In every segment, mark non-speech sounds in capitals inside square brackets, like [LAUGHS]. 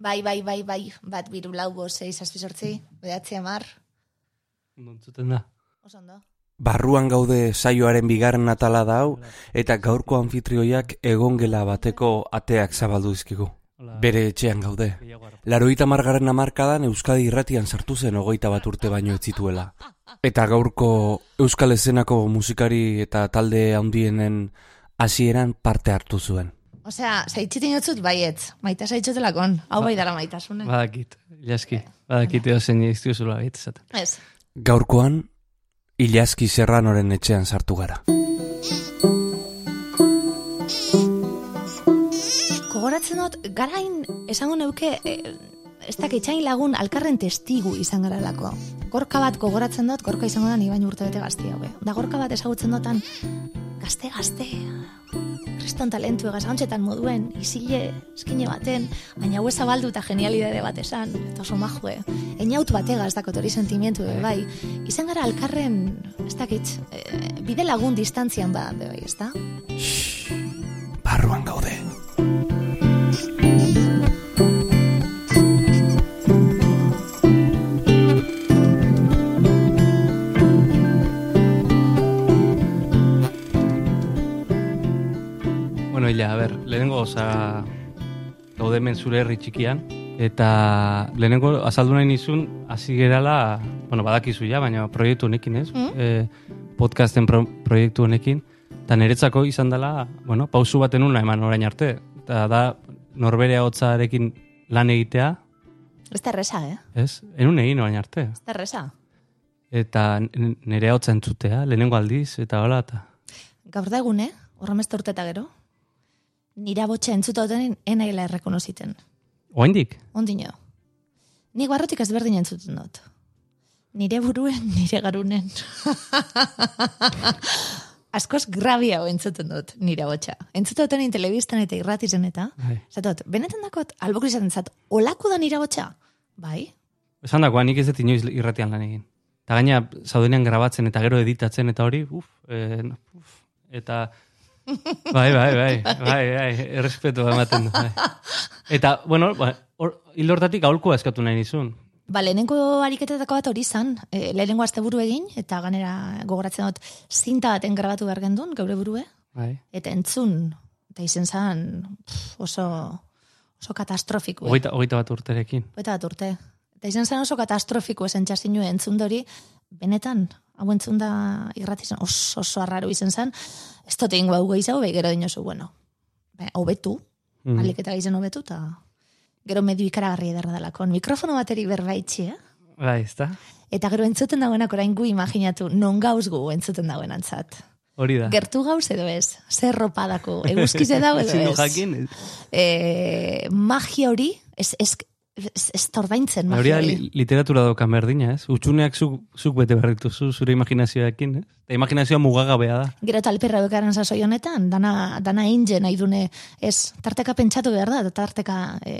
Bai, bai, bai, bai, bat biru lau bo, sei, zazpi sortzi, bedatzi amar, Nontzuten da. oso ondo. Barruan gaude saioaren bigarren atala da hau, eta gaurko anfitrioiak egongela bateko ateak zabaldu dizkigu. Bere etxean gaude. Laroita margarren amarkadan Euskadi irratian sartu zen hogeita bat urte baino ez zituela. Eta gaurko Euskal Ezenako musikari eta talde handienen hasieran parte hartu zuen. Osea, zaitxitin jotzut baietz, maita zaitxotelakon, hau bai dara maitasune. Badakit, ilaski. Badakit edo zen iztiuzula baita zaten. Ez, Gaurkoan, Ilaski Serranoren etxean sartu gara. Gogoratzen dut, garain esango neuke, eh, ez dakitxain lagun alkarren testigu izan garalako. Gorka bat gogoratzen dut, gorka izango da ni baino urte bete gazti haue. Da gorka bat ezagutzen dutan, gazte, gazte, kriston talentu egaz, hauntxetan moduen, isile, eskine baten, baina hau zabaldu eta genialidade bat esan, eta oso majue. Einaut batega ez dakot hori sentimentu ere bai. Izan gara alkarren, ez dakit, eh, bide lagun distantzian ba, be bai, ez da? Barruan gaude. Oza hemen zure herri txikian, eta lehenengo azaldu nahi nizun, hasi gerala, bueno, badakizu ja, baina proiektu honekin ez, Mm. e, podcasten pro, proiektu honekin, eta niretzako izan dela, bueno, pausu baten una eman orain arte, eta da norbere hotzarekin lan egitea, Ez da erresa, eh? ez? Enun egin orain arte. Ez da erresa. Eta nire hotza entzutea, lehenengo aldiz, eta hola, eta... Gaur da egun, eh? Horremezte urte eta gero. Nira botxa entzuta duten enaila errekonoziten. Oaindik? Ondino. Nik barrotik ezberdin entzuten dut. Nire buruen, [LAUGHS] nire garunen. [LAUGHS] Askoz grabia entzuten dut, nire botxa. Entzuta duten telebistan eta irratizen eta. Bai. Zatot, benetan dakot, albok izaten zat, olako da nire botxa? Bai? Esan dagoa, nik ez dut inoiz irratian lan egin. Eta gaina, zaudenean grabatzen eta gero editatzen eta hori, uf, eh, uf, eta... Bai, bai, bai, bai, bai, errespetu ematen. Bai. Eta, bueno, ba, hor, hil hortatik aholkoa eskatu nahi nizun. Ba, lehenengo ariketetako bat hori izan, e, lehenengo asteburu egin, eta ganera gogoratzen dut, zinta baten grabatu behar gendun, geure burue, Bai. eta entzun, eta izen zan pff, oso, oso katastrofiko. Hogeita, hogeita bat urterekin. Eta bat urte. Eta izen zan oso katastrofiko esen txasinu entzun dori, benetan, hau entzun da irrati zen, oso, oso arraro izen zan, ez dut egingo hau gehiago, behi gero dinosu, bueno, be, hobetu, Mm. alik eta gizen hobetu, eta gero medio ikaragarri ederra dalako. Mikrofono bateri berbaitxi, eh? Bai, ez da? Eta gero entzuten dagoenak orain gu imaginatu, non gauz gu entzuten dagoen antzat. Hori da. Gertu gauz edo ez, zer ropadako, eguzkize dago [LAUGHS] edo ez. jakin. E, magia hori, ez, ez, ez, Hori magia da hori. li- literatura daukan berdina, ez? Utsuneak zuk, zuk bete behar dituzu, zure imaginazioarekin, ez? Eta imaginazioa mugagabea da. Gero talperra bekaren sasoi honetan, dana, dana inge nahi dune, ez, tarteka pentsatu behar da, eta tarteka e,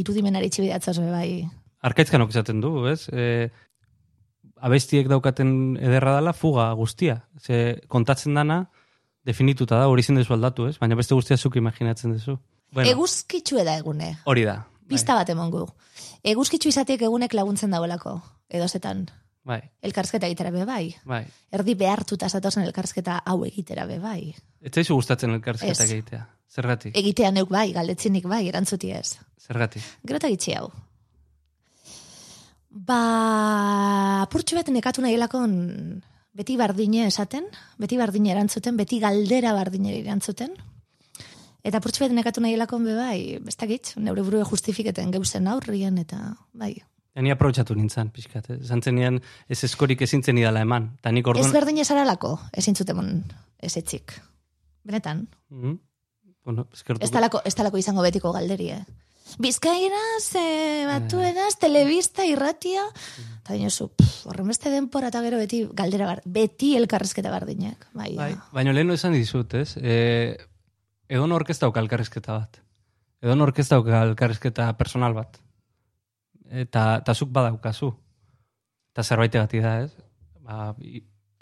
irudimenari txibidatzaz bai. Arkaitzkanok esaten du, ez? E, abestiek daukaten ederra dela fuga guztia. Ze kontatzen dana definituta da, hori zen dezu aldatu, ez? Baina beste guztia zuk imaginatzen duzu. Bueno, Eguzkitzu da egune, hori da. Pista bat emongu. Eguzkitzu izateek egunek laguntzen dagoelako, edozetan. Bai, Elkarsketa egitera be bai. bai. Erdi behartuta zatozen elkarsketa hau egitera be bai. Ez gustatzen elkarrizketak Ez. egitea. Zergatik? Egitea neuk bai, galdetzinik bai, erantzuti ez. Zergatik? Gero eta gitxi hau. Ba, apurtxo bat nekatu nahi lakon beti bardine esaten, beti bardine erantzuten, beti galdera bardine erantzuten. Eta apurtxo bat nekatu nahi lakon be bai, bestakit, neure burue justifiketen geuzen aurrien, eta bai. Ni aprobetxatu nintzen, pixkat. Eh? Zantzen nian ez eskorik ezintzen idala eman. Ta nik Ez orduan... berdin esaralako, ezin zuten ez etzik. Benetan, Mhm. Bueno, eskertuko. ez talako, ez talako izango betiko galderie. Bizkairaz, e, batu edaz, telebista, irratia, eta dinosu, pff, horren beste denpora eta gero beti galdera bar, beti elkarrezketa bardinek. Bai, Bai, ja. baina lehen esan dizut, ez? E, edon orkesta dauka elkarrizketa bat. Edon orkesta dauka elkarrizketa personal bat. Eta, eta zuk badaukazu. Eta zerbait egati da, ez? Ba,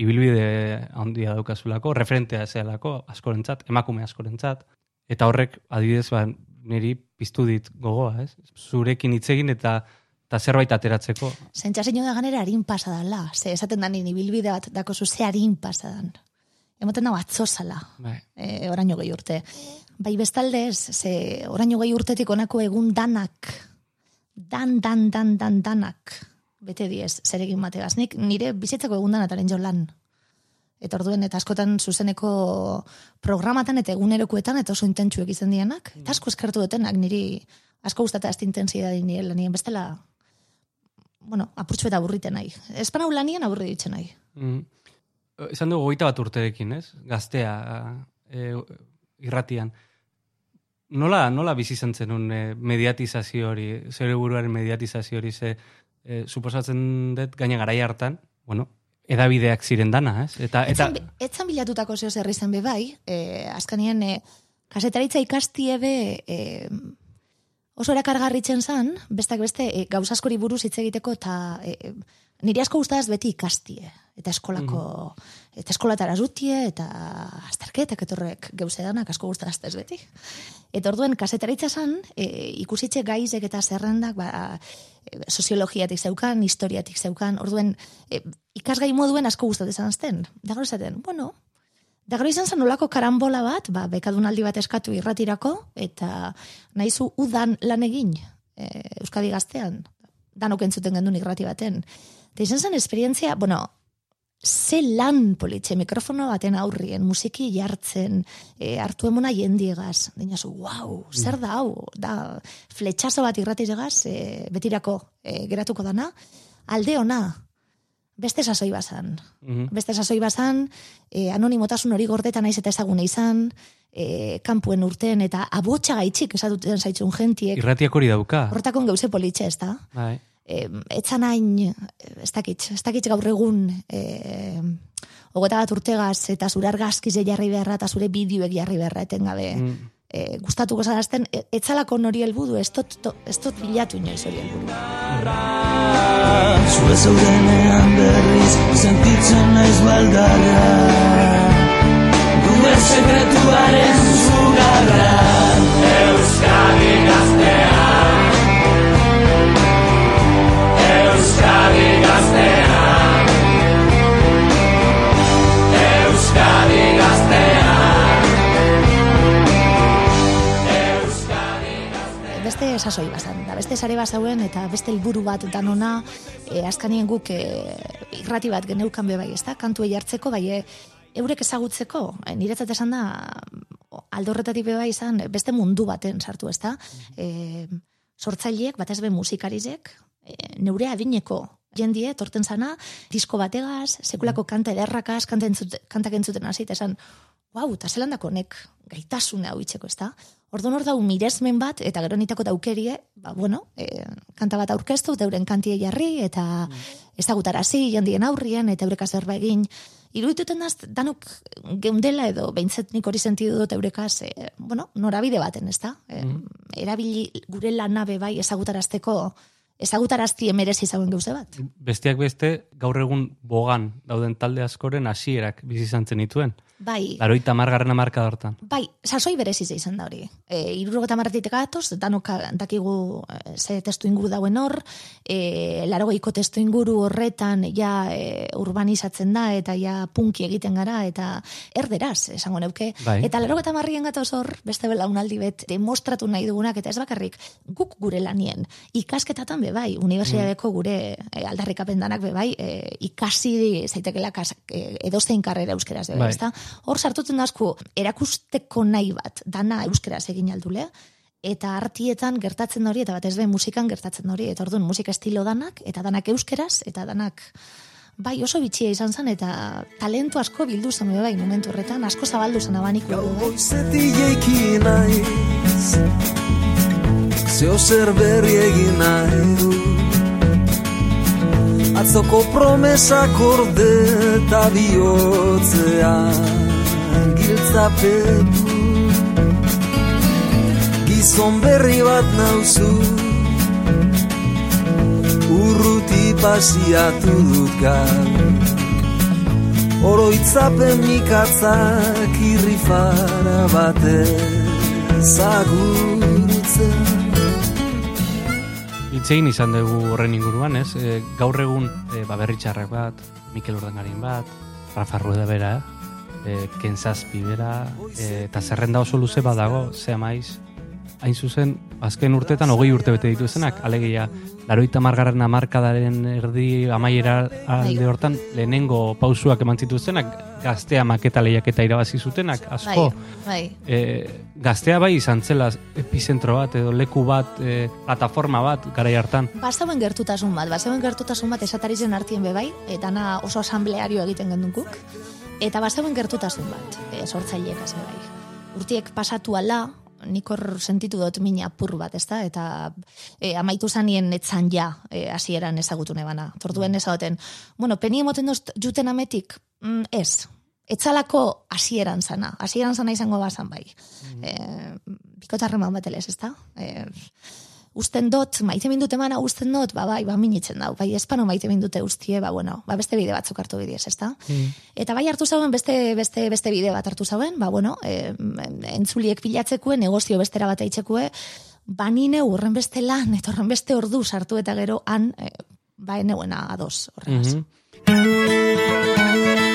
ibilbide handia daukazulako, referentea zealako, askorentzat, emakume askorentzat. Eta horrek, adibidez, ba, niri piztu dit gogoa, ez? Zurekin hitz egin eta eta zerbait ateratzeko. Zentxasino da ganera harin pasadala. Ze esaten da nini bilbide bat dako zu ze harin pasadan. Emoten da atzozala. Bai. E, oraino gehi urte. Bai bestalde ez, ze oraino gehi urtetik onako egun danak. Dan, dan, dan, dan, danak. Bete diez, zeregin bategaz. Nik nire bizitzako egun danataren jo lan. Eta orduen, eta askotan zuzeneko programatan eta egunerokoetan eta oso intentsuek izan dianak. Eta asko eskertu dutenak niri asko gustata ez intensidade nire lanien bestela bueno, apurtxu eta aburriten nahi. Espanau lanien aburri ditzen nahi. Mm. Esan dugu goita bat urterekin, ez? Gaztea e, irratian. Nola, nola bizi izan zenun e, mediatizazio hori, zure buruaren mediatizazio hori, ze e, suposatzen dut gaina garai hartan, bueno, edabideak ziren dana, ez? Eta, eta... Etzan, etzan bilatutako zeo zerri zen be bai, e, azkanien e, kasetaritza ikastie be e, oso erakargarritzen zan, bestak beste, e, gauz askori buruz hitz egiteko eta e, niri asko gustadaz beti ikastie. Eta eskolako, Mhm. eta eskolatara zutie, eta azterketak etorrek gauze danak asko gustadaz ez beti. Eta orduen, kasetaritza zan, e, ikusitxe gaizek eta zerrendak, ba, e, soziologiatik zeukan, historiatik zeukan, orduen, e, ikasgai moduen asko gustatzen izan azten. Da gero esaten, bueno, da gero izan zen olako karambola bat, ba, bekadunaldi bat eskatu irratirako, eta nahizu udan lan egin, e, Euskadi gaztean, danok entzuten gendun irrati baten. Eta izan zen esperientzia, bueno, ze lan politxe, mikrofono baten aurrien, musiki jartzen, e, hartu emona jendiegaz, dinazu, wow, zer da hau, da fletxazo bat irratiragaz, e, betirako e, geratuko dana, alde ona, beste sasoi bazan. Mhm. Beste sasoi bazan, e, anonimotasun hori gordeta naiz eta ezaguna izan, e, kanpuen urten eta abotxa gaitxik esatuten zaitzun gentiek, Irratiak hori dauka. hortakon gauze politxe, ez da? Bai. E, etzan hain, ez dakit, ez dakit gaur egun, e, hogeta bat urtegaz, eta zure argazkize jarri beharra, eta zure bideoek jarri beharra etengabe. Mm. E, gustatuko zarazten, e, etzalako nori helbudu, ez dut, to- ez dut bilatu inoiz hori helburu. Zue zaudenean berriz Sentitzen naiz baldarra Gure sekretuaren zugarra Euskadi gaztea sasoi bazan, da beste sare bazauen eta beste helburu bat danona e, azkanien guk e, irrati bat geneukan be bai, ezta? Kantuei hartzeko bai e, eurek ezagutzeko, e, niretzat esan da aldorretatik be bai izan beste mundu baten sartu, ezta? E, sortzaileek, batez be musikarizek, e, neure adineko jendie, torten zana, disko bategaz, sekulako kanta ederrakaz, kanta entzute, kantak entzuten hasi, esan, Wow, eta zelan dako nek gaitasune hau itzeko, ezta? Orduan hor dau miresmen bat, eta gero nitako daukerie, ba, bueno, e, kanta bat aurkeztu, euren kantie jarri, eta ezagutarazi jendien aurrien, eta eureka zerba egin. Irudituten daz, danok geundela edo, behintzet nik hori sentidu dut eurekaz, e, bueno, norabide baten, ezta? E, Erabili gure lanabe bai ezagutarazteko, ezagutarazti emerezi zauen gauze bat. Besteak beste, gaur egun bogan dauden talde askoren hasierak bizi izan zenituen. Bai, Laroita margarren amarka hortan. Bai, sasoi bereziz izan da hori. E, irurogeta marretik gatoz, danok dakigu e, ze testu inguru dauen hor, e, larogeiko testu inguru horretan ja e, urbanizatzen da, eta ja punki egiten gara, eta erderaz, esango neuke. Bai. Eta larogeita marrien gatoz hor, beste belaunaldi bet, demostratu nahi dugunak, eta ez bakarrik, guk gure lanien, ikasketatan be bai, unibertsitateko gure e, aldarrikapen danak be bai, e, ikasi zaitekela kas, e, edozein karrera euskeraz be bai, Bai. ezta? Hor sartutzen dasku erakusteko nahi bat, dana euskeraz egin aldule, eta artietan gertatzen hori, eta batez be musikan gertatzen hori, eta orduan musika estilo danak, eta danak euskeraz, eta danak bai oso bitxia izan zen, eta talentu asko bildu zen bai momentu horretan, asko zabaldu zen abaniko Gau bai. goizetik jeiki naiz Zeo zer berri egin nahi du Atzoko promesak orde eta bihotzean giltzapetu Gizon berri bat nauzu Urruti pasiatu dut gaur Oroitzapen mikatzak irrifara batez agurtu Itzein izan dugu horren inguruan, ez? E, gaur egun e, ba, berritxarrak bat, Mikel Urdangarin bat, Rafa Rueda bera, e, Ken Zazpi bera, e, eta zerrenda oso luze badago, ze maiz, hain zuzen, azken urtetan hogei urte bete dituzenak, alegia, laroita margarren amarkadaren erdi amaiera alde Bai. hortan, lehenengo pausuak eman zituzenak, gaztea maketa lehiaketa irabazi zutenak, asko. Bai, bai. E, gaztea bai izan zela epizentro bat edo leku bat, e, plataforma bat garai hartan. Bazauen gertutasun bat, bazauen gertutasun bat esatari zen artien bebai, eta na oso asambleario egiten gendukuk, eta bazauen gertutasun bat, e, sortzaileek hasi bai. Urtiek pasatu ala, nik hor sentitu dut min apur bat, ezta? Eta e, amaitu zanien etzan ja e, hasieran ezagutu nebana. Torduen ezagoten, bueno, peni emoten dozt juten ametik, mm, ez, etzalako hasieran zana, hasieran zana izango bazan bai. E, bikotarreman bat elez, ezta? E, usten dut, maite mindut emana usten dut, ba, bai, ba, minitzen dau, bai, espano maite mindute ustie, ba, bueno, ba, beste bide batzuk hartu bidez, ezta? Eta bai hartu zauen beste, beste, beste bide bat hartu zauen, ba, bueno, e, entzuliek pilatzekue, negozio bestera bat aitzekue, ba, nine horren beste lan, eta horren beste ordu sartu eta gero han, e, ba, eneuena ados, horregaz. Mhm. Badirudi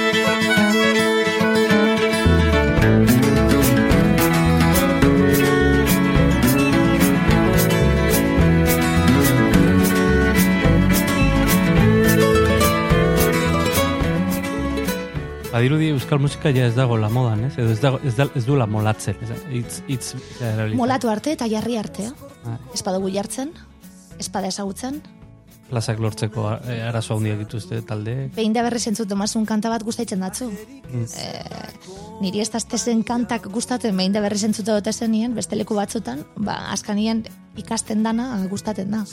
euskal musika ja ez dago la modan, ez? Edo ez, dago, ez, da, ez du la molatzen. Ez, itz, itz. Molatu arte eta jarri arte, Bai. espada jartzen, espada ezagutzen, Plazak lortzeko eh, arazo handiak dituzte talde. behin da berriz entzut domazun kanta bat gustaitzen datzu. Mm. niri ez daztezen kantak gustaten behin da berriz entzuta dut ezenien, beste leku batzutan, ba, askanien ikasten dana gustaten da.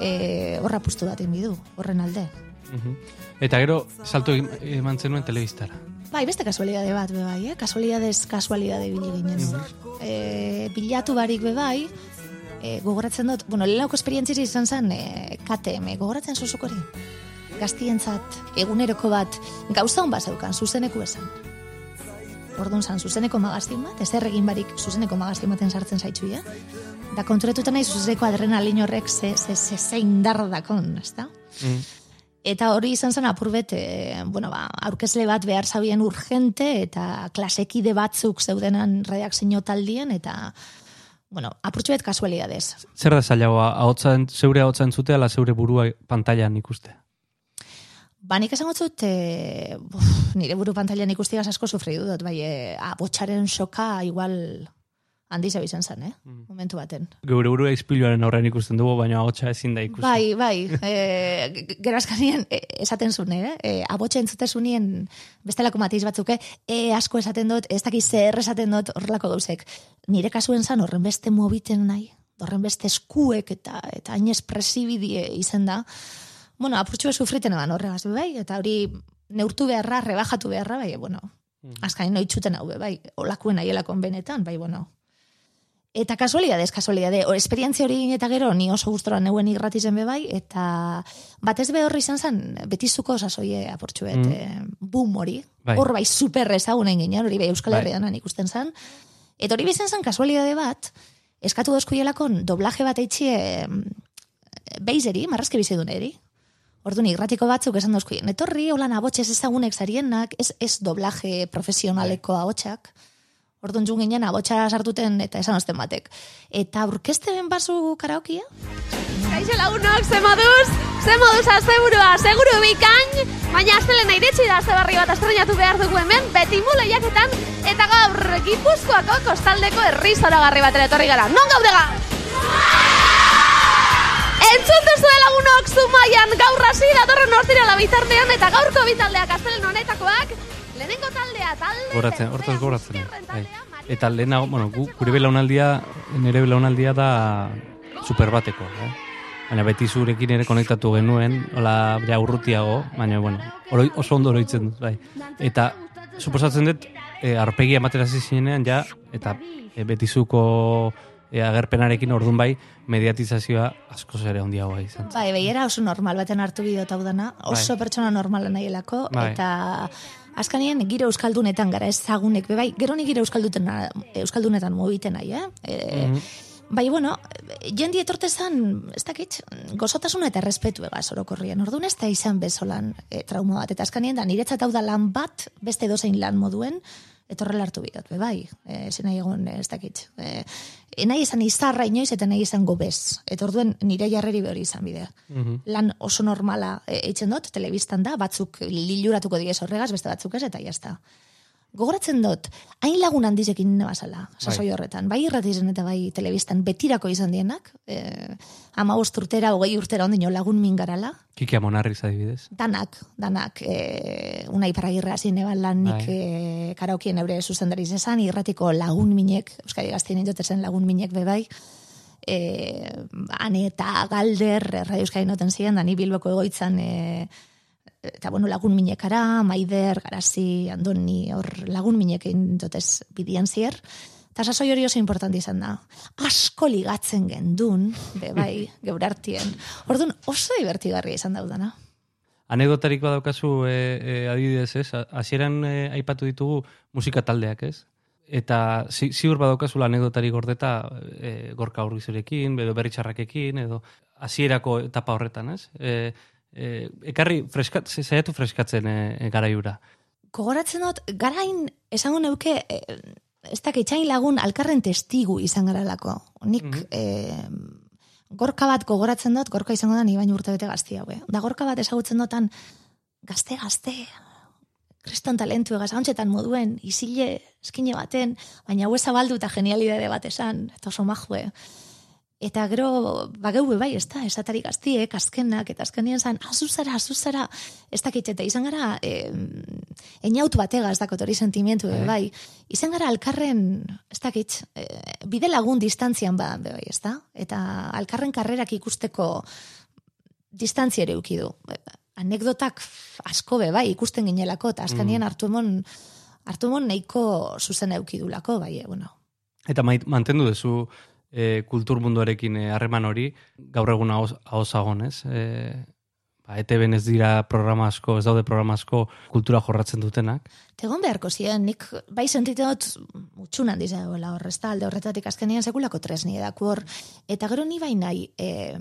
E, horra pustu bat du, horren alde. Mhm. Eta gero, salto eman zenuen telebistara. Bai, beste kasualidade bat, be bai, eh? Kasualidadez kasualidade bili ginen. e, bilatu barik be bai, e, gogoratzen dut, bueno, lehenako esperientziri izan zen, e, KTM, gogoratzen zuzuk hori? Gaztientzat, eguneroko bat, gauza hon bat zeukan, zuzeneko esan. Orduan zan, zuzeneko magazin bat, ez erregin barik zuzeneko magazin baten sartzen zaitzu, ja? Da konturetuta nahi zuzeneko adrenalin horrek ze, ze, ze, ze indar dakon, ezta? Mm. Eta hori izan zen apurbet, e, bueno, ba, aurkezle bat behar zabien urgente, eta klasekide batzuk zeudenan redakzio taldien, eta, bueno, apurtxu bet kasualidadez. Zer da zailagoa, ahotzen, zeure ahotsa entzutea, ala zeure burua pantailan ikustea? Ba, nik esango zut, e, buf, nire buru pantailan ikustiaz asko sufridu dut, bai, e, abotxaren soka igual handi izan zen, eh? Momentu baten. Geure burua izpiluaren aurrean ikusten dugu, baina ahotsa ezin da ikusten. Bai, bai, [LAUGHS] e, askanien e, esaten zuen, eh? E, abotxe entzute zunien bestelako matiz batzuk, eh? E, asko esaten dut, ez dakiz zer esaten dut horrelako gauzek. Nire kasuen zan horren beste mobiten nahi, horren beste eskuek eta eta hain espresibidie izen da. Bueno, apurtxu sufriten eban horregaz, bai, eta hori neurtu beharra, rebajatu beharra, bai, bueno, azkain noitxuten hau, bai, olakuen aielakon benetan, bai, bueno, Eta kasualidadez, kasualidade, o, esperientzia hori eta gero, ni oso gustora neuen irratizen be bai, eta batez be horri izan zen, betizuko sasoie aportxuet, Mm. mm. boom hori, Bai. hor bai super ezagun egin, hori bai Euskal Bai. Herrian ikusten zen, eta hori bizan zen kasualidade bat, eskatu dozku jelakon doblaje bat eitxie beizeri, marrazke biziduneri, Orduan, irratiko batzuk esan dozku, netorri, holan abotxez ezagunek zarienak, ez, ez doblaje profesionaleko abotxak, Orduan jun ginen abotxa sartuten eta esan osten batek. Eta aurkezte ben bazu karaokia? Kaixo lagunok, ze moduz, ze moduz asteburua, seguru bikain, baina astelena iritsi da ze barri bat estrenatu behar dugu hemen, beti lehiaketan, eta gaur Gipuzkoako kostaldeko herri zoragarri batera etorri gara. Non gaude ga? Entzun duzu lagunok zumaian gaur hasi datorren hortirala bitartean eta gaurko bitaldeak astelen honetakoak, lehenengo taldea, talde... Goratzen, hortaz goratzen. Bai. Eta lehenago, bueno, gu, gure belaunaldia, nire belaunaldia da super bateko, eh? Baina beti zurekin ere konektatu genuen, hola ja urrutiago, baina bueno, oroi, oso ondo oroitzen dut, bai. Eta suposatzen dut, e, arpegia ematera hasi zinenean ja, eta e, betizuko e, agerpenarekin ordun bai, mediatizazioa asko ere handiagoa izan. Bai, behiera oso normal baten hartu bideo hau dana, oso pertsona normala nahielako, Bai. eta azkanien giro euskaldunetan gara ezagunek, be bai, gero ni giro euskaldunetan, euskaldunetan mobiten nahi, eh? E, Bai, bueno, jendi etorte zan, ez dakit, gozotasuna eta errespetu egaz orokorrien. Orduan ez da izan bezolan e, trauma bat. Eta azkanien da, niretzat hau da lan bat, beste dozein lan moduen, etorrela hartu bidot, be, bai, e, zen nahi egon, ez dakit. E, nahi izan izarra inoiz eta nahi izan gobez. Eta orduen nire jarreri behori izan bidea. Lan oso normala e, eitzen dut, telebistan da, batzuk liluratuko diez horregaz, beste batzuk ez, eta jazta. Gogoratzen dut, hain lagun handizekin nebazala, sasoi horretan. Bai irratizen eta bai telebistan betirako izan dienak, e, ama urtera, hogei urtera ondino lagun mingarala, Kiki Amonarriz adibidez. danak, danak, e, una iparagirra zin eban lan nik Bai. e, karaokien eure zuzendari zesan, irratiko lagun minek, Euskadi gaztien jotezen lagun minek bebai, e, ane eta galder, Radio Euskadi noten ziren, da ni bilboko egoitzan, e, eta bueno, lagun minekara, maider, garazi, andoni, hor lagun minekin dotez bidian zier, eta sasoi hori oso importanti izan da. Asko ligatzen gendun, be [LAUGHS] bai, geurartien. Orduan oso divertigarria izan daudana. Anekdotarik badaukazu e, e, adibidez, ez? Hasieran e, aipatu ditugu musika taldeak, ez? Eta zi, ziur badaukazula anekdotarik gordeta e, gorka urbizurekin, edo berritxarrakekin, edo hasierako etapa horretan, ez? E, e, ekarri, freskat, zaiatu freskatzen e, e, garaiura. Gogoratzen dut, garain esango neuke, e, ez dakit lagun alkarren testigu izan garalako. Nik Mhm. gorka bat gogoratzen dut, gorka izango da ni baino urte bete gazti haue. Da gorka bat ezagutzen dutan, gazte, gazte, kriston talentu egaz, hauntzetan moduen, izile, eskine baten, baina hau zabaldu eta genialidade bat esan, eta oso majue. Eta gero, bageu bai, ez da, esatari gaztiek, azkenak, eta azkenien zan, azuzara, azuzara, ez dakit, eta izan gara, e, eniautu batega, ez dakot hori sentimentu, be bai, izan gara alkarren, ez dakit, e, bide lagun distantzian ba, bai, ez da? Eta alkarren karrerak ikusteko distantzia ere ukidu. Anekdotak asko be bai, ikusten ginelako, eta azkenien hartu emon, hartu emon nahiko zuzen eukidulako, bai, e, bueno, Eta mait, mantendu duzu e, kultur munduarekin e, harreman hori, gaur egun ahozagon, ez? E, ba, ETB-en ez dira programa asko, ez daude programa asko kultura jorratzen dutenak. Tegon beharko ziren, nik bai sentitu dut utxunan dize dagoela hor, ez da, alde horretatik azkenean sekulako tresni edaku hor. Eta gero ni bai nahi, e,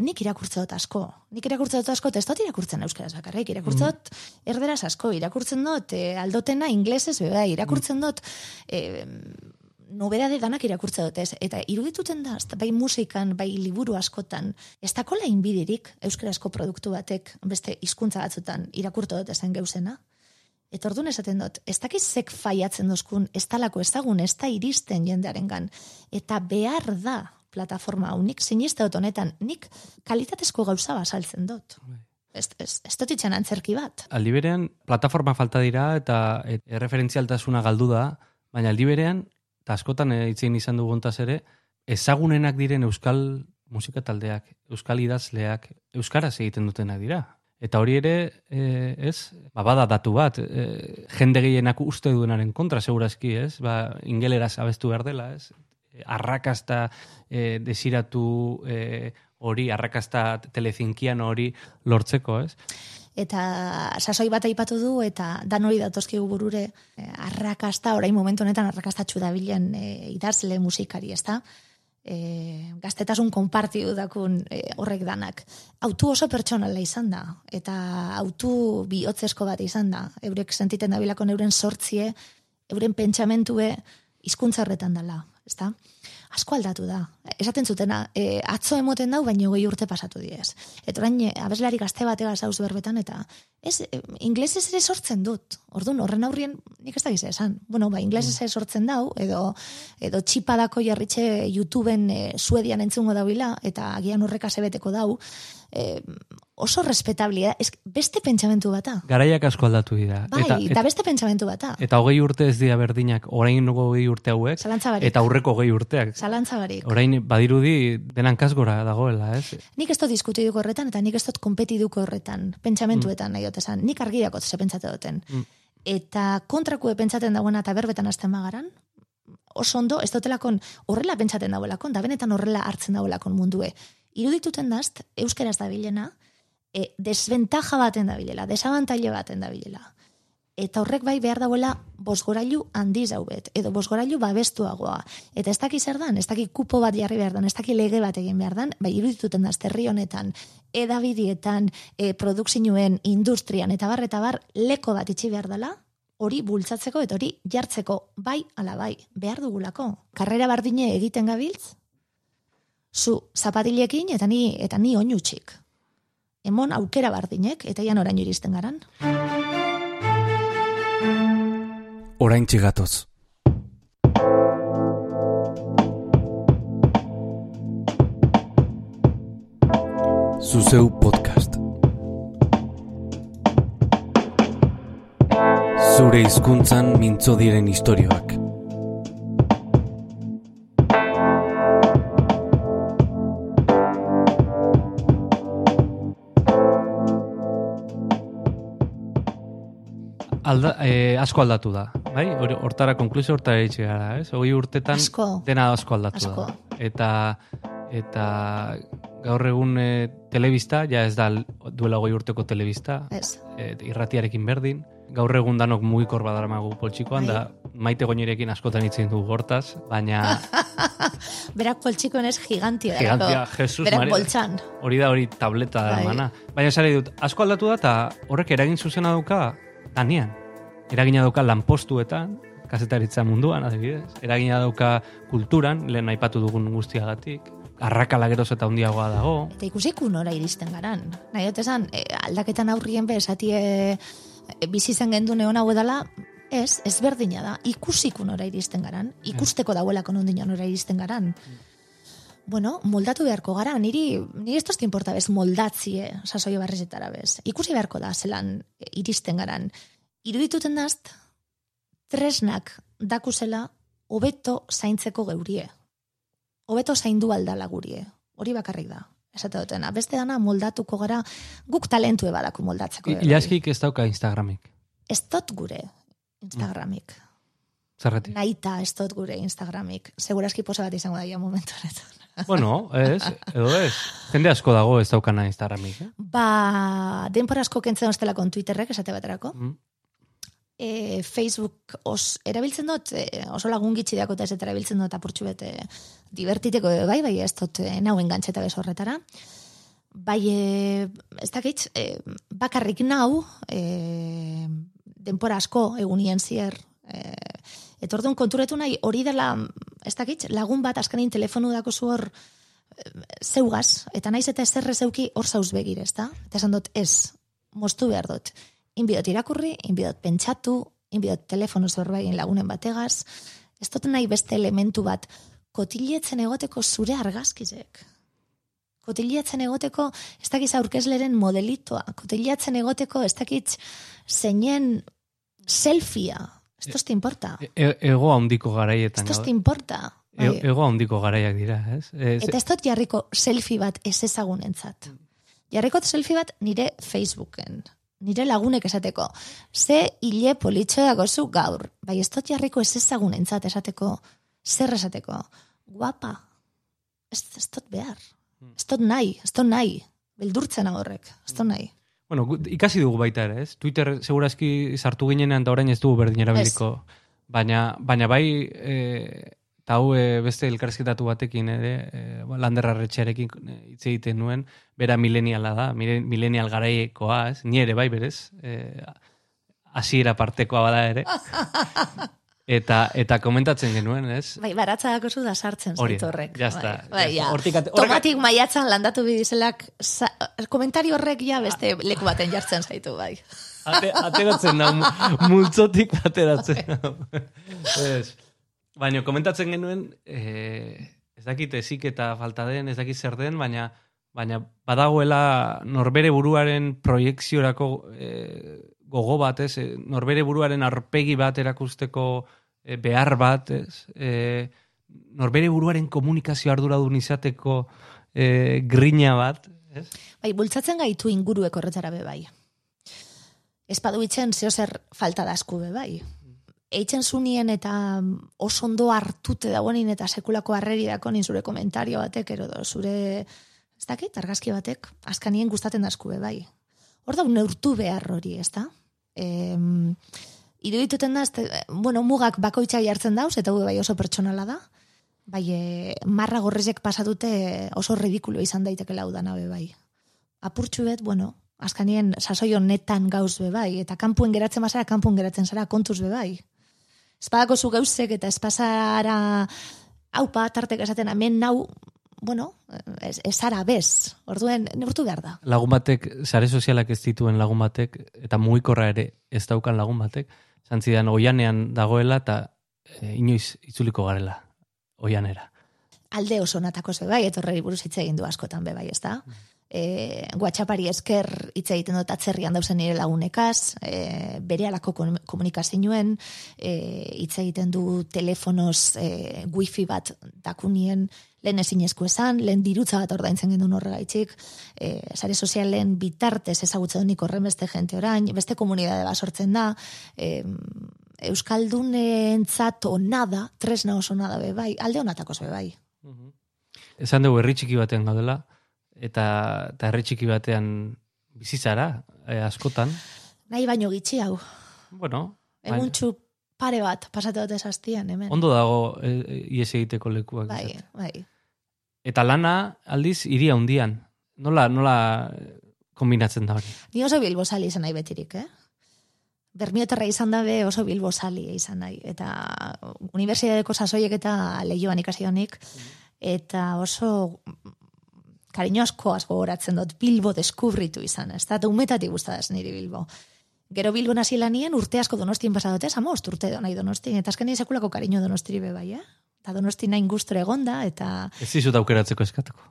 nik irakurtze dut asko. Nik irakurtze dut asko, dut irakurtzen euskeraz bakarrik, irakurtze dut erderaz asko, irakurtzen dut e, aldotena inglesez, be bai, irakurtzen dut e, nobedade danak irakurtze dut ez. Eta irudituten da, bai musikan, bai liburu askotan, ez dakola inbidirik euskarazko produktu batek beste hizkuntza batzutan irakurtu dut ezen geusena. Eta orduan esaten dut, ez dakiz zek faiatzen dozkun, ez talako ezagun, ez da iristen jendearengan. Eta behar da plataforma hau, nik siniste dut honetan, nik kalitatezko gauza basaltzen dut. Ez, ez, ez itxan antzerki bat. Aldi berean, plataforma falta dira eta et, erreferentzialtasuna galdu da, baina aldi berean, eta askotan eh, itzien izan duguntaz ere, ezagunenak diren euskal musika taldeak, euskal idazleak, euskaraz egiten dutenak dira. Eta hori ere, e, ez, ba, bada datu bat, e, jende gehienak uste duenaren kontra, segurazki, ez, ba, ingeleraz abestu behar dela, ez, arrakasta e, desiratu hori, arrakasta telezinkian hori lortzeko, ez? Eta sasoi bat aipatu du eta dan hori datozkigu burure eh, arrakasta, orain momentu honetan arrakastatxu dabilen eh, idazle musikari, ezta? E, gaztetasun konpartiu dakun e, horrek danak. Autu oso pertsonala izan da, eta autu bihotzesko bat izan da. Eurek sentiten dabilako euren sortzie, euren pentsamentue hizkuntza horretan dela, ezta? Asko aldatu da. Esaten zutena, e, atzo emoten dau, baina hogei urte pasatu diez. Eta orain, e, abeslari gazte batega zauz berbetan, eta ez, e, inglesez ere sortzen dut. Orduan, horren aurrien, nik ez da gize esan. Bueno, ba, inglesez ere sortzen dau, edo, edo txipadako jarritxe YouTubeen e, suedian entzungo dauila, eta agian horreka sebeteko dau, e, oso respetablia, ez, beste pentsamentu bata. Garaiak asko aldatu dira. Bai, eta, eta, beste pentsamentu bata. eta hogei urte ez dira berdinak, orain hogei urte hauek, eta aurreko hogei urteak. Zalantza barik. Orain badirudi denan kasgora dagoela, ez? Nik ez dut diskutiduko horretan, eta nik ez dut kompetiduko horretan, pentsamentuetan nahi dut esan. Nik argi dakot ze pentsate duten. Mm. Eta kontrakue pentsaten dagoena eta berbetan azten magaran, oso ondo, ez dutelakon horrela pentsaten dagoelakon, da benetan horrela hartzen dagoelakon mundue. Irudituten dazt, euskeraz da bilena, e, desventaja baten da bilela, desabantaile baten da bilela. Eta horrek bai behar dauela bosgorailu handiz haubet, edo bosgorailu babestuagoa. Eta ez daki zer dan, ez daki kupo bat jarri behar dan, ez daki lege bat egin behar dan, bai irudituten da zerri honetan, edabidietan, e, produksinuen, industrian, eta bar, eta bar, leko bat itxi behar dela, hori bultzatzeko eta hori jartzeko bai ala bai, behar dugulako. Karrera bardine egiten gabiltz, zu zapatilekin eta ni eta ni oinutxik. Emon aukera bardinek, eta ian orain iristen garan. Orain txigatoz. Zuzeu podcast. Zure hizkuntzan mintzo diren istorioak. Alda, eh, asko aldatu da, bai? Hortara konklusio hortara itxe gara, ez? Hogei urtetan Asko. dena asko aldatu Asko. da. Eta eta gaur egun eh, telebista, ja ez da duela hogei urteko telebista, Ez. eh, irratiarekin berdin. Gaur egun danok mugikor badaramagu poltsikoan, Bai. da maite goinerekin askotan itzen du hortaz, baina [LAUGHS] Berak poltsikoen ez gigantia. Gigantia, delako. Jesus Berak Maria. boltsan. hori da hori tableta da Bai. mana. Baina esari dut, asko aldatu da eta horrek eragin zuzena dauka danean. Eragina dauka lanpostuetan, kazetaritza munduan, adibidez. Eragina dauka kulturan, lehen aipatu dugun guztiagatik. Arrakala geroz eta handiagoa dago. Eta ikusiku nora iristen garan. Nahi dut esan, e, aldaketan aurrien be, esatie e, bizi zen gendu neon hau edala, ez, ez berdina da. Ikusiku nora iristen garan. Ikusteko dauelako nondino nora iristen garan. Bueno, moldatu beharko gara, niri, niri ez importa bez moldatzie, sasoi barrezetara bez. Ikusi beharko da, zelan iristen garan. Irudituten dazt, tresnak dakusela hobeto zaintzeko geurie. Hobeto zaindu aldala gurie. Hori bakarrik da. Esate dutena. Beste dana moldatuko gara, guk talentue badaku moldatzeko. Ilaskik ez dauka Instagramik. Ez dut gure Instagramik. Zergatik. Naita ez dut gure Instagramik. Seguraski posa bat izango daia momentu honetan. bueno, ez, edo ez. Jende asko dago ez daukana Instagramik, eh? Ba, denpora asko kentzen ostelakon Twitterrek, esate baterako. Mm. E, Facebook os, erabiltzen dut, e, oso lagun gitxi dako eta ez eta erabiltzen dut apurtxu bete divertiteko, bai, bai, ez dut e, nauen gantzeta bez horretara. Bai, e, ez dakit, e, bakarrik nau, e, denpora asko egunien zier, e, eta orduan konturetu nahi, hori dela, ez dakit, lagun bat askanin telefonu dako zu hor, e, zeugaz, eta naiz eta ezer zeuki hor zauz begir, ez da? Eta esan dut, ez, moztu behar dut. Inbidot irakurri, inbidot pentsatu, inbidot telefono zerbaien lagunen bategaz, ez dut nahi beste elementu bat, kotiletzen egoteko zure argazkizek. Kotiletzen egoteko, ez dakiz aurkezleren modelitoa, kotiletzen egoteko, ez dakit zeinen selfia, ez toste importa, E- e- ego handiko ez garaietan. toste gaude. importa. E- Bai. ego handiko garaiak dira, ez? ez Eta ez dut jarriko selfie bat ez ezagunentzat. Jarriko selfie bat nire Facebooken. Nire lagunek esateko. Ze hile politxo dago zu gaur. Bai ez dut jarriko ez ezagunentzat esateko. Zer esateko. Guapa. Ez, ez dut behar. Ez dut nahi. Ez dut nahi. Beldurtzen horrek. Ez dut nahi. Bueno, ikasi dugu baita ere, ez? Twitter segurazki sartu ginenean eta orain ez dugu berdin erabiliko. Baina, baina bai, e, eta hau e, beste elkarrizketatu batekin ere, e, ba, landerra retxearekin e, hitz egiten nuen, bera mileniala da, mile- milenial garaiekoa, ez? Ni ere bai berez, e, hasiera partekoa bada ere. [LAUGHS] Eta, eta komentatzen genuen, ez? Bai, baratza dako zu da sartzen da, horrek. está, Bai, bai, ja. Hortik Tomatik maiatzan landatu bidizelak, sa, komentario horrek ja beste leku baten jartzen zaitu, bai. Ate, ateratzen da, mu- multzotik ateratzen [LAUGHS] da. Ez. Baina, komentatzen genuen, eh, ez dakit ezik eta falta den, ez dakit zer den, baina baina badagoela norbere buruaren proiekziorako eh, gogo bat, ez? Eh, Norbere buruaren arpegi bat erakusteko eh, behar bat, ez? Eh, norbere buruaren komunikazio arduradun izateko eh, grina bat, ez? Bai, bultzatzen gaitu inguruek horretara be bai. Ez padu itzen zeo zer falta da asku be bai. Eitzen zunien eta oso ondo hartute dagoenin eta sekulako harreri dakonin zure komentario batek, ero do, zure, ez dakit, argazki batek, askanien gustaten da asku be bai. Hor da, neurtu behar hori, ez da? Em, irudituten da, este, bueno, mugak bakoitzak jartzen dauz, eta bai oso pertsonala da, bai, e, marra gorrezek pasatute oso ridikulo izan daiteke laudana be bai. Apurtxu bet, bueno, askanien sasoi honetan gauz be bai, eta kanpuen geratzen bazara, kanpuen geratzen zara kontuz be bai. Espadako zu gauzek eta espasara haupa tartek esaten hemen nau, bueno, ez, ez zara bez, orduen neurtu behar da. Lagun batek, sare sozialak ez dituen lagun batek, eta mugikorra ere ez daukan lagun batek, zantzidan oianean dagoela eta e, inoiz itzuliko garela, oianera. alde oso natako ze bai, etorreri buruz hitz egin du askotan be bai, ez da? E, WhatsAppari esker hitz egiten dut atzerrian dauzen nire lagunekaz, e, bere alako kom- komunikazioen, e, hitz egiten du telefonoz e, wifi bat dakunien, lehen ezinezko esan, lehen dirutza bat ordaintzen genuen horregaitzik, e, sare sozialen bitartez ezagutzen nik horren beste jente orain, beste komunidade bat sortzen da, e, Euskaldunentzat onada, tresna oso nada be bai, alde honatako bai. Esan dugu herri txiki batean gaudela, eta, eta herri txiki batean bizitzara, e, askotan. Nahi baino gitxi hau. Bueno, baina- Eguntxu pare bat pasatu dute zaztian, hemen. ondo dago e, e, ies egiteko lekuak. bai, izatea. bai. Eta lana, aldiz, iria hundian. Nola, nola eh, kombinatzen da hori? Ni oso bilbozali izan nahi betirik, eh? Bermiotarra izan dabe oso bilbozali izan nahi. Eta unibertsitateko sasoiek eta lehioan ikasi honik. Eta oso kariño asko asko goratzen dut Bilbo deskubritu izan. Ez da, eta umetatik guztadaz niri Bilbo. Gero Bilbo nazi lanien urte asko donostien pasadote, samost urte nahi donostin. Eta azkenean sekulako kariño donostiri be bai, eh? Eta donosti nahi gustura egonda, eta Ez dizut aukeratzeko eskatuko.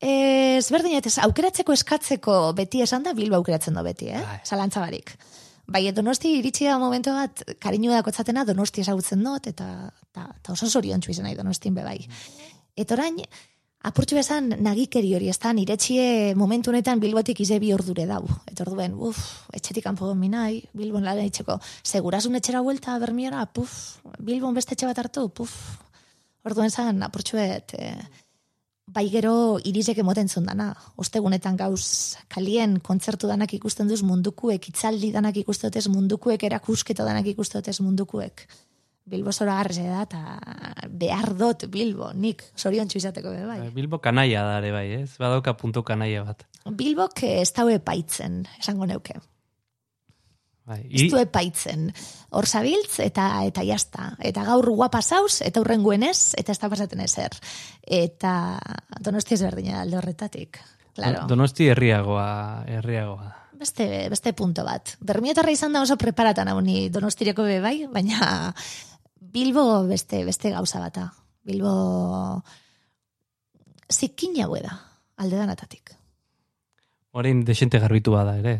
Ez berdin, ez aukeratzeko eskatzeko beti esan da Bilbo aukeratzen do beti, eh? Bai. Zalantza barik. Bai, donosti iritsi da momento bat, kariño dakotzatena donosti ezagutzen dut, eta, eta, eta oso zoriontsu izan nahi donostin be bai. Eta orain, apurtxu bezan nagikeri hori, ez da, niretxie momentu honetan Bilbotik ize bi ordure dau. Eta orduen, uf, etxetik kanpo domi nahi, Bilbon lan itxeko, segurasun etxera vuelta bermiora, puf, Bilbon beste etxe bat hartu, puf. Orduen zan, apurtxuet, eh, bai gero irizek emoten zundana. Ostegunetan gauz kalien kontzertu danak ikusten duz mundukuek, itzaldi danak ikusten dutez mundukuek, erakusketa danak ikusten dutez mundukuek. Bilbo zora garrese da, eta behar dut Bilbo, nik sorion izateko be bai. Bilbo kanaia da ere bai, ez? Badauka puntu kanaia bat. Bilbok eh, ez daue epaitzen, esango neuke. Bai. Ez Iri- du epaitzen. Hor zabiltz eta eta jazta. Eta gaur guapa zauz, eta hurrenguen ez, eta ez da pasaten ezer. Eta donosti ez alde horretatik. Claro. Donosti herriagoa, herriagoa. Beste, beste punto bat. Bermiotarra izan da oso preparatan hau ni donostireko be bai, baina Bilbo beste, beste gauza bata. Bilbo zikin haue da, alde danatatik. Orain desente garbitu bada ere.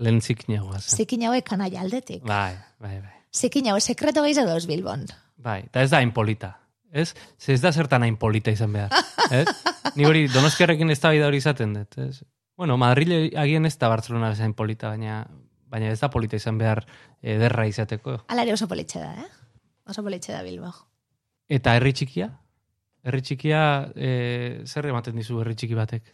Lehen zikinagoa zen. Zikin haue kanaia aldetik. Bai, bai, bai. Zikin haue sekreto gehiago dauz Bilbon. Bai, eta ez da inpolita. Ez? Ze ez da zertan hain polita izan behar. Ez? [LAUGHS] Ni hori donostiarrekin ez da hori izaten dut. Ez? Bueno, Madrid agien ez da Barcelona zain polita, baina, baina ez da polita izan behar ederra izateko. Ala ere oso politxe da, eh? Oso politxe da Bilbo. Eta herri txikia? Herri txikia, e, zer ematen dizu herri txiki batek?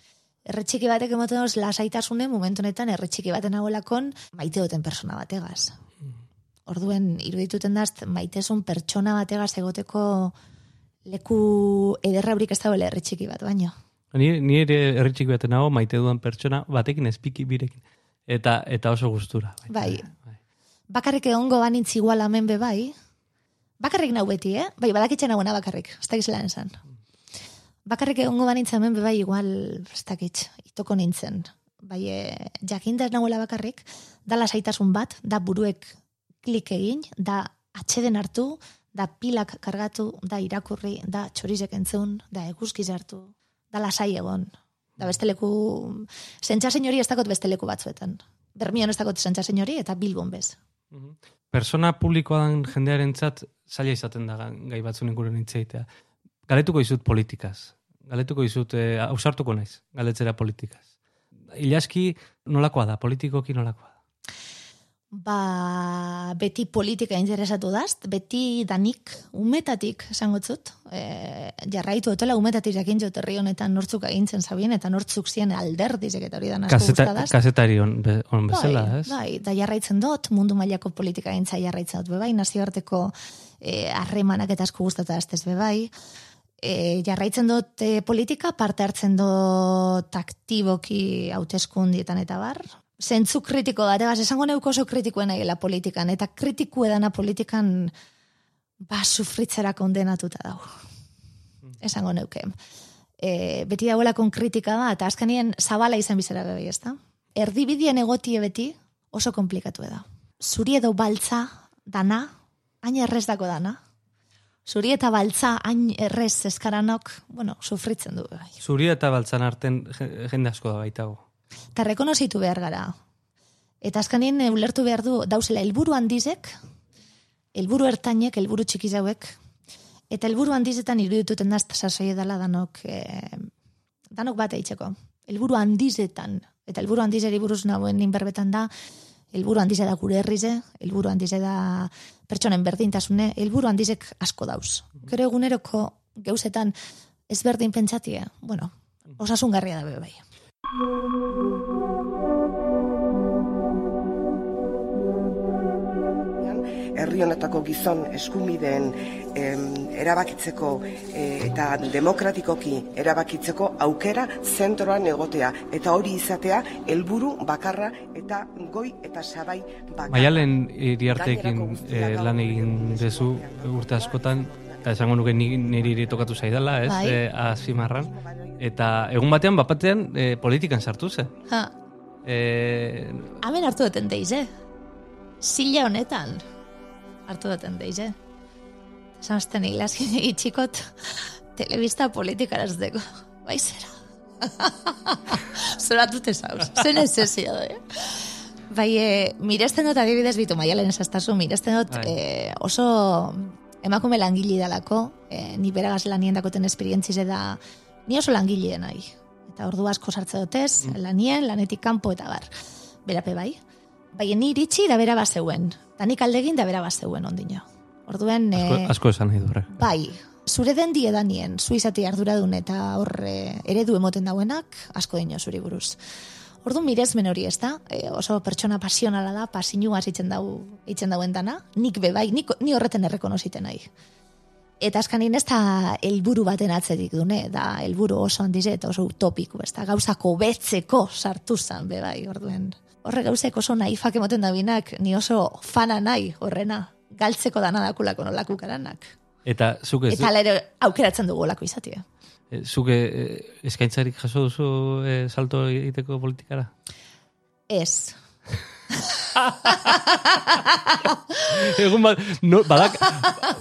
Erre txiki batek emoten doz lasaitasune momentu honetan erre txiki baten hauelakon maite duten persona bategaz. Orduen irudituten daz maitezun pertsona bategaz egoteko leku ederraurik ez dagoela herri txiki bat, baino. Ni, ni ere herri txiki baten nago maite duan pertsona batekin espiki birekin. Eta, eta oso gustura. Bai. Bakarrik egongo banintz igual hemen be bai. Bakarrik nau beti, eh? Bai, badakitzen nagoena bakarrik. Ez dakiz lan esan. Bakarrik egongo banintz hemen bai igual, ez dakit, itoko nintzen. Bai, e, jakinda ez nagoela bakarrik, da lasaitasun bat, da buruek klik egin, da atxeden hartu, da pilak kargatu, da irakurri, da txorizek entzun, da eguzkiz hartu, da lasai egon. Da beste leku, sentxasen hori ez dakot beste leku batzuetan. Bermion ez dakot sentxasen hori eta Bilbon bez. Persona publikoa den jendearentzat zaila izaten da gai batzun inguruan hitz egitea. Galetuko izut politikaz. Galetuko izut, eh, ausartuko naiz, galetzera politikaz. Ilaski nolakoa da, politikoki nolakoa da. Ba, beti politika interesatu dazt, beti danik, umetatik, esango zut, e, jarraitu dutela umetatik jakin jot herri honetan nortzuk agintzen zabien, eta nortzuk zien alderdizek eta hori da asko Kaseta, kasetari on, be, on bezala, bai, ez? Bai, da jarraitzen dut, mundu mailako politika gintza jarraitzen dut, bebai, nazioarteko eh, harremanak eta asko gustatu daztez, bebai. E, jarraitzen dut e, politika, parte hartzen dut aktiboki hauteskundietan eta bar. Zentzu kritiko da, bas, esango neuko oso kritikoen nahiela politikan, eta kritiku edana politikan ba, sufritzera kondenatuta dau. Esango neuke. E, beti dauelakon kritika da, eta azkenien zabala izan bizera bebai, ez da? Erdibidien egotie beti oso komplikatu da. Zuri edo baltza dana, hain errez dako dana. Zuri eta baltza hain errez eskaranok, bueno, sufritzen du bai. Zuri eta baltzan arten je- jende asko da baitago. Eta rekonozitu behar gara. Eta azkanien eh, ulertu behar du, dauzela, helburu handizek, helburu ertainek, helburu txikiz hauek, eta helburu handizetan irudituten da sasoi dela danok, eh, danok bat eitzeko. Helburu handizetan, eta helburu handizeri buruz nagoen inberbetan da, helburu handize da gure herrize, helburu handize da pertsonen berdintasune, helburu handizek asko dauz. Gero eguneroko geuzetan ezberdin pentsatie, bueno, osasungarria da be bai. Herri honetako gizon eskubideen em, erabakitzeko e, eta demokratikoki erabakitzeko aukera zentroan egotea eta hori izatea helburu bakarra eta goi eta sabai bakarra. Maialen iriarteekin Gainerako guztia eh, lan egin dezu urte askotan, eta esango nuke ni, niri tokatu zaidala, ez, Bai. eh, azimarran. Eta egun batean, bapatean, eh, politikan sartu zen. Ha, Eh, Hemen hartu duten deiz, eh? Zila honetan hartu duten deiz, eh? Zamazten iglaskin [LAUGHS] egitxikot telebista politikarazteko. Bai zera. [LAUGHS] Zoratute zauz. Zen esesio, eh? Bai, e, miresten dut adibidez bitu maialen esastazu, miresten dut e, oso emakume langile dalako, e, ni beragaz lanien dakoten esperientzize da, ni oso langile nahi. Eta ordu asko sartze dutez, lanien, lanetik kanpo eta bar. Berape bai. Bai, ni iritsi da bera bazeuen. Da nik aldegin da bera bazeuen ondino. Orduen, asko, e, asko esan nahi du horrek. bai, zure den diedanien, zu izati arduradun eta horre eredu emoten dauenak, asko dino zuri buruz. Ordu miresmen hori ez da, e, oso pertsona pasionala da, pasinua itzen dau, itzen dauen dana, nik be bai, nik, ni horreten errekonoziten nahi. Eta askanin ez da helburu baten atzetik dune, da helburu oso handize eta oso utopiko, ez da gauzako betzeko sartu zan, be bai, orduen. Horre gauzek oso naifak emoten da binak, ni oso fana nahi horrena, galtzeko dana dakulako nolaku karanak. Eta zuk ez, Eta hala ere aukeratzen dugu olako izatea. eh, zuk eh, eskaintzarik jaso duzu eh, salto egiteko politikara? Ez. [LAUGHS] [LAUGHS] Egun bat, no, badak,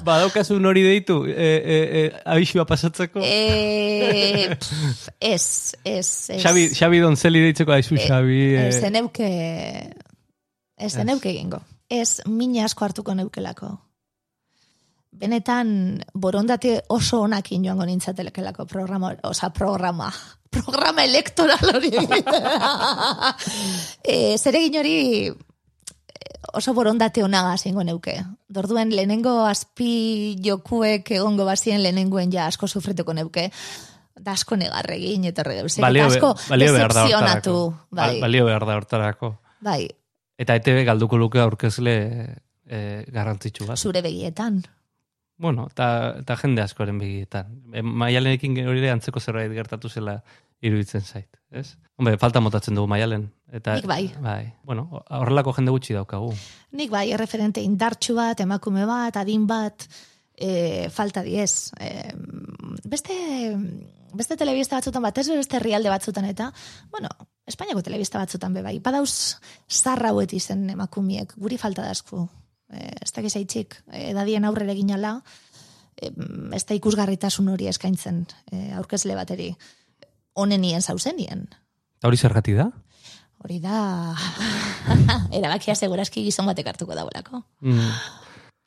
badaukazu nori deitu, e, e, e, abisua pasatzeko? E, pff, ez, ez, ez. Xabi, Xabi Donzeli deitzeko aizu, Xabi. eh, Ez zeneuke... Ez zeneuke egingo. Ez mina asko hartuko neukelako. Benetan borondate oso onakin joango nintzatelekelako programa, osa programa, [LAUGHS] programa elektoral hori [LAUGHS] e, zeregin hori oso borondate onaga zingo neuke. Dorduen lehenengo azpi jokuek egongo bazien lehenengoen ja asko sufrituko neuke. Da asko negarregin eta regauzek. balio, asko balio behar da hortarako. Bai, Ba- Balio behar da hortarako. bai, Eta ETV galduko luke aurkezle e, garrantzitsu bat. zure begietan. Bueno, eta, jende askoren begietan. E, maialenekin hori ere antzeko zerbait gertatu zela iruditzen zait, ez? Hombre, falta motatzen dugu maialen. Eta, Nik bai. bai. Bueno, horrelako jende gutxi daukagu. Nik bai, erreferente indartsu bat, emakume bat, adin bat, e, falta diez. E, beste, beste telebista batzutan bat, ez beste herrialde batzutan eta, bueno, Espainiako telebista batzutan be bai. Badauz zarra izen emakumiek, guri falta da asko. E, ez da gizaitxik, edadien aurrera egin ala, e, ez da ikusgarritasun hori eskaintzen e, aurkezle bateri. Honenien zauzenien. Eta hori zergati da? Hori da, [LAUGHS] erabakia segurazki gizon batek hartuko dagoelako. Mm,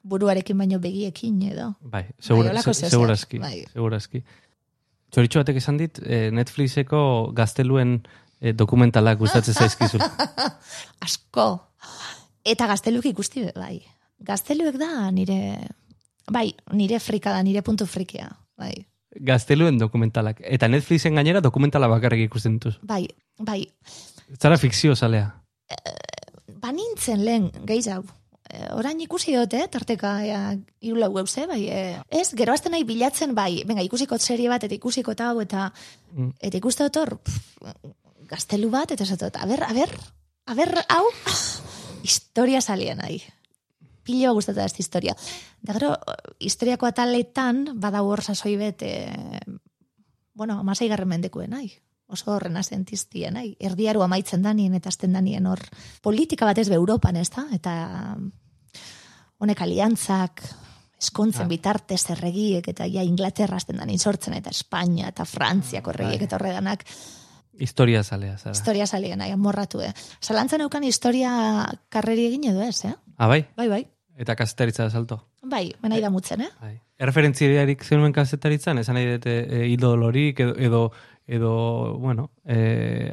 buruarekin baino begiekin edo. bai, segura, holako se, segurazki. bai. Segurazki. Txoritxo batek esan dit, eh, Netflixeko gazteluen eh, dokumentalak gustatzen [LAUGHS] zaizkizula. Asko. Eta gazteluk ikusti bai. Gazteluek da nire, bai, nire frika da, nire puntu frikia, bai. Gazteluen dokumentalak. Eta Netflixen gainera dokumentala bakarrik ikusten dituz. Bai, bai, Zara fikzio zalea. banintzen lehen gehiago. E, orain ikusi dut, eh, tarteka ea, hiru lau gauze, bai, e, ez, gero azten nahi bilatzen, bai, venga, ikusiko serie bat, eta ikusiko eta hau, eta, Mm. eta ikuste dut hor, gaztelu bat, eta esatot, a ber, a ber, a ber, hau, [LAUGHS] historia salien nahi. Pilo gustatu da ez historia. Da gero, historiako ataletan, badau hor sasoi bet, e, bueno, amasei garren mendekuen nahi. Oso renasentistien, nahi. Erdiaru amaitzen danien eta azten danien hor. Politika batez be Europan, ez da? Eta honek aliantzak, eskontzen Ah. bitartez erregiek, eta ja Inglaterra azten danien sortzen, eta Espainia eta Frantziako erregiek Bai. eta horredanak. Historia zalea, zara. Historia salien, nahi, amorratu, eh? Zalantzan eukan historia karreri egin edo ez, eh? Ah, bai? Bai, bai. Eta kazetaritza da salto. Bai, benai da mutzen, eh? Bai. Erreferentziarik zenuen kazetaritzan, esan nahi dute e, idolorik edo, edo, edo bueno, e,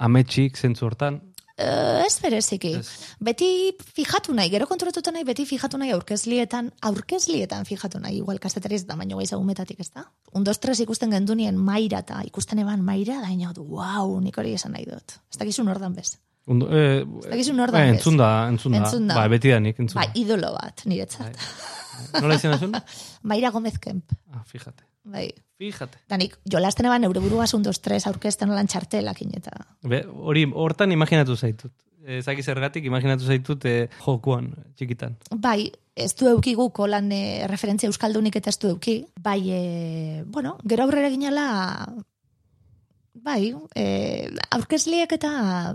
ametxik zentzu hortan. Eh, ez bereziki. Ez. Beti fijatu nahi, gero kontrotuta nahi, beti fijatu nahi aurkezlietan, aurkezlietan fijatu nahi, igual kasetariz da, baino gaiz agumetatik ez da. Un, dos, tres ikusten gendunien maira eta ikusten eban maira, da ino du, wow, nik hori esan nahi dut. Ez dakizu nordan bez. Undo, e, dakizu nor da eh, bez. entzun da, entzun da. Entzun da. Ba, beti da nik, entzun Ba, da. idolo bat, niretzat. Nola izan esun? [LAUGHS] Maira Gomez Kemp. Ah, fíjate. Bai. Fíjate. Da nik, jolasten eban neure buruaz un, dos, tres aurkezten lan txartelakin eta... Be, hori, hortan imaginatu zaitut. Ezaki zergatik imaginatu zaitut e, jokuan, txikitan. Bai, ez du eukigu kolan e, referentzia euskaldunik eta ez du euki. Bai, e, bueno, gero aurrera ginala, bai, e, aurkezliek eta,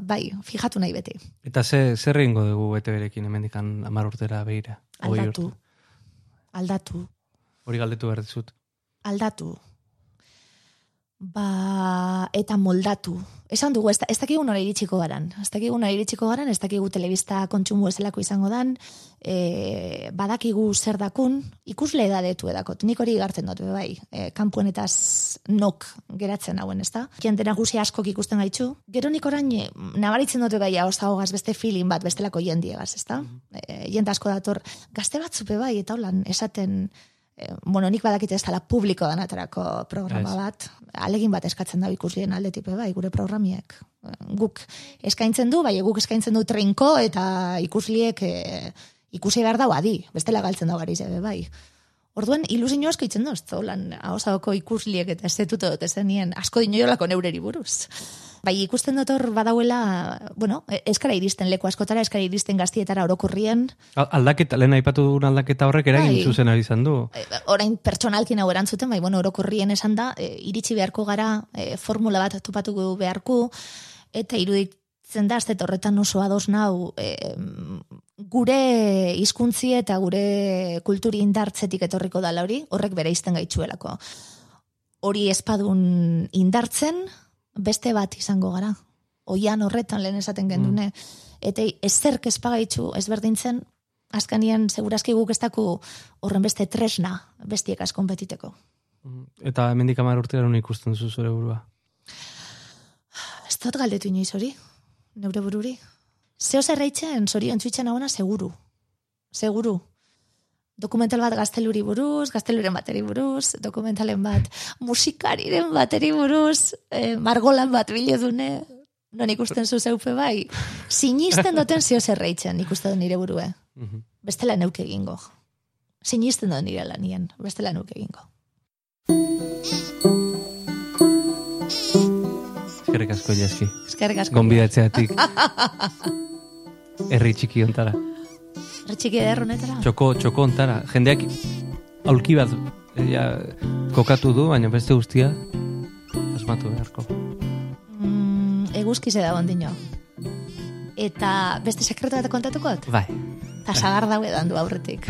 bai, fijatu nahi beti. Eta ze, zer egingo dugu bete berekin hemendikan amar urtera behira. hogei Aldatu, aldatu, Hori galdetu behar dizut. Aldatu. Ba, eta moldatu. Esan dugu, ez, da- ez dakigu nora iritsiko garan. Ez dakigu nora iritsiko garan, ez dakigu telebista kontsumu ezelako izango dan, e, badakigu zer dakun, ikusle edadetu edakot. Nik hori gartzen dut, bai. E, kanpuen eta nok geratzen hauen, ez da? Jende nagusi askok ikusten gaitzu. Gero nik orain e, nabaritzen dute bai, hau beste feeling bat, bestelako jendiegaz, ez da? E, jende asko dator, gazte batzupe bai, eta holan, esaten, bueno, nik badakite ez dela publiko danatarako programa Ez. bat, alegin bat eskatzen da ikuslien aldetipe bai, gure programiek. Eh, Guk eskaintzen du, bai, guk eskaintzen du trinko eta ikusliek e, ikusi behar dau adi, bestela galtzen dau gari zebe, bai. Orduan, ilusio asko itzen doz, zolan, hausako ikusliek eta estetuto dut ezenien, asko dinoiolako neureri buruz. Bai, ikusten dut hor badauela, bueno, eskara iristen leku askotara, eskara iristen gaztietara orokurrien, Al- Aldaketa, lehen aipatu dugun aldaketa horrek eragin Bai. zuzen ari izan du. e, orain pertsonalkin hau erantzuten, bai, bueno, orokorrien esan da, e, iritsi beharko gara, e, formula bat topatu beharko, eta iruditzen da, dut horretan oso ados nau, e, gure hizkuntzi eta gure kulturi indartzetik etorriko dala hori, horrek bere izten gaitzuelako. Hori espadun indartzen, beste bat izango gara. Oian horretan lehen esaten gendune. Eta ezerk espagaitzu ezberdintzen, azkanian segurazki guk ez daku horren beste tresna bestiekaz konpetiteko. Eta hemendik amar nun ikusten zu zure burua. Ez dut galdetu inoiz hori, neure bururi. Zeo zerreitzen, zorion txuitzen hauena, seguru. Seguru. Dokumental bat gazteluri buruz, gazteluren bateri buruz, dokumentalen bat musikariren bateri buruz, eh, margolan bat biledune, non ikusten zu zeupe bai. Sinisten duten zeo zerreitzen ikusten du nire burue. Mhm. Bestela neuke egingo. Sinisten dut nire lanien, bestela neuke egingo. Eskerrik asko jaski. Eskerrik asko. Gonbidatzeatik. [LAUGHS] Herri txiki ontara. Retxiki eder honetara. Txoko, txoko ontara. Jendeak aulki bat eh, ja, kokatu du, baina beste guztia asmatu beharko. Mm, eguzkize da ondino. Eta beste sekretu bat kontatukot? Bai. Eta sagar daue dandu aurretik.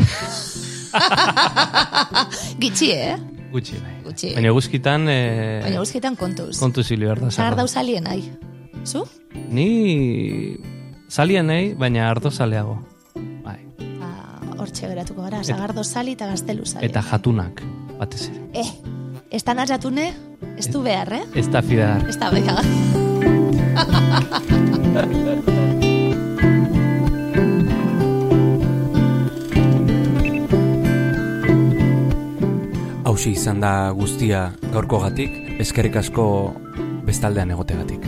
[LAUGHS] Gitxi, eh? Gutxi, bai. Gutxi. Baina guzkitan... Eh, Baina guzkietan kontuz. Kontu zili behar da. Sagar dau salien nahi. Zu? Ni zalia nahi, baina ardo zaleago hortxe geratuko gara. Sagardo sali eta gaztelu sali. Eta jatunak, batez ere. Eh, ez da jatune, ez du behar, eh? Ez da fidar. Ez da behar. [LAUGHS] Hauxe izan da guztia gaurko gatik, eskerrik asko bestaldean egotegatik.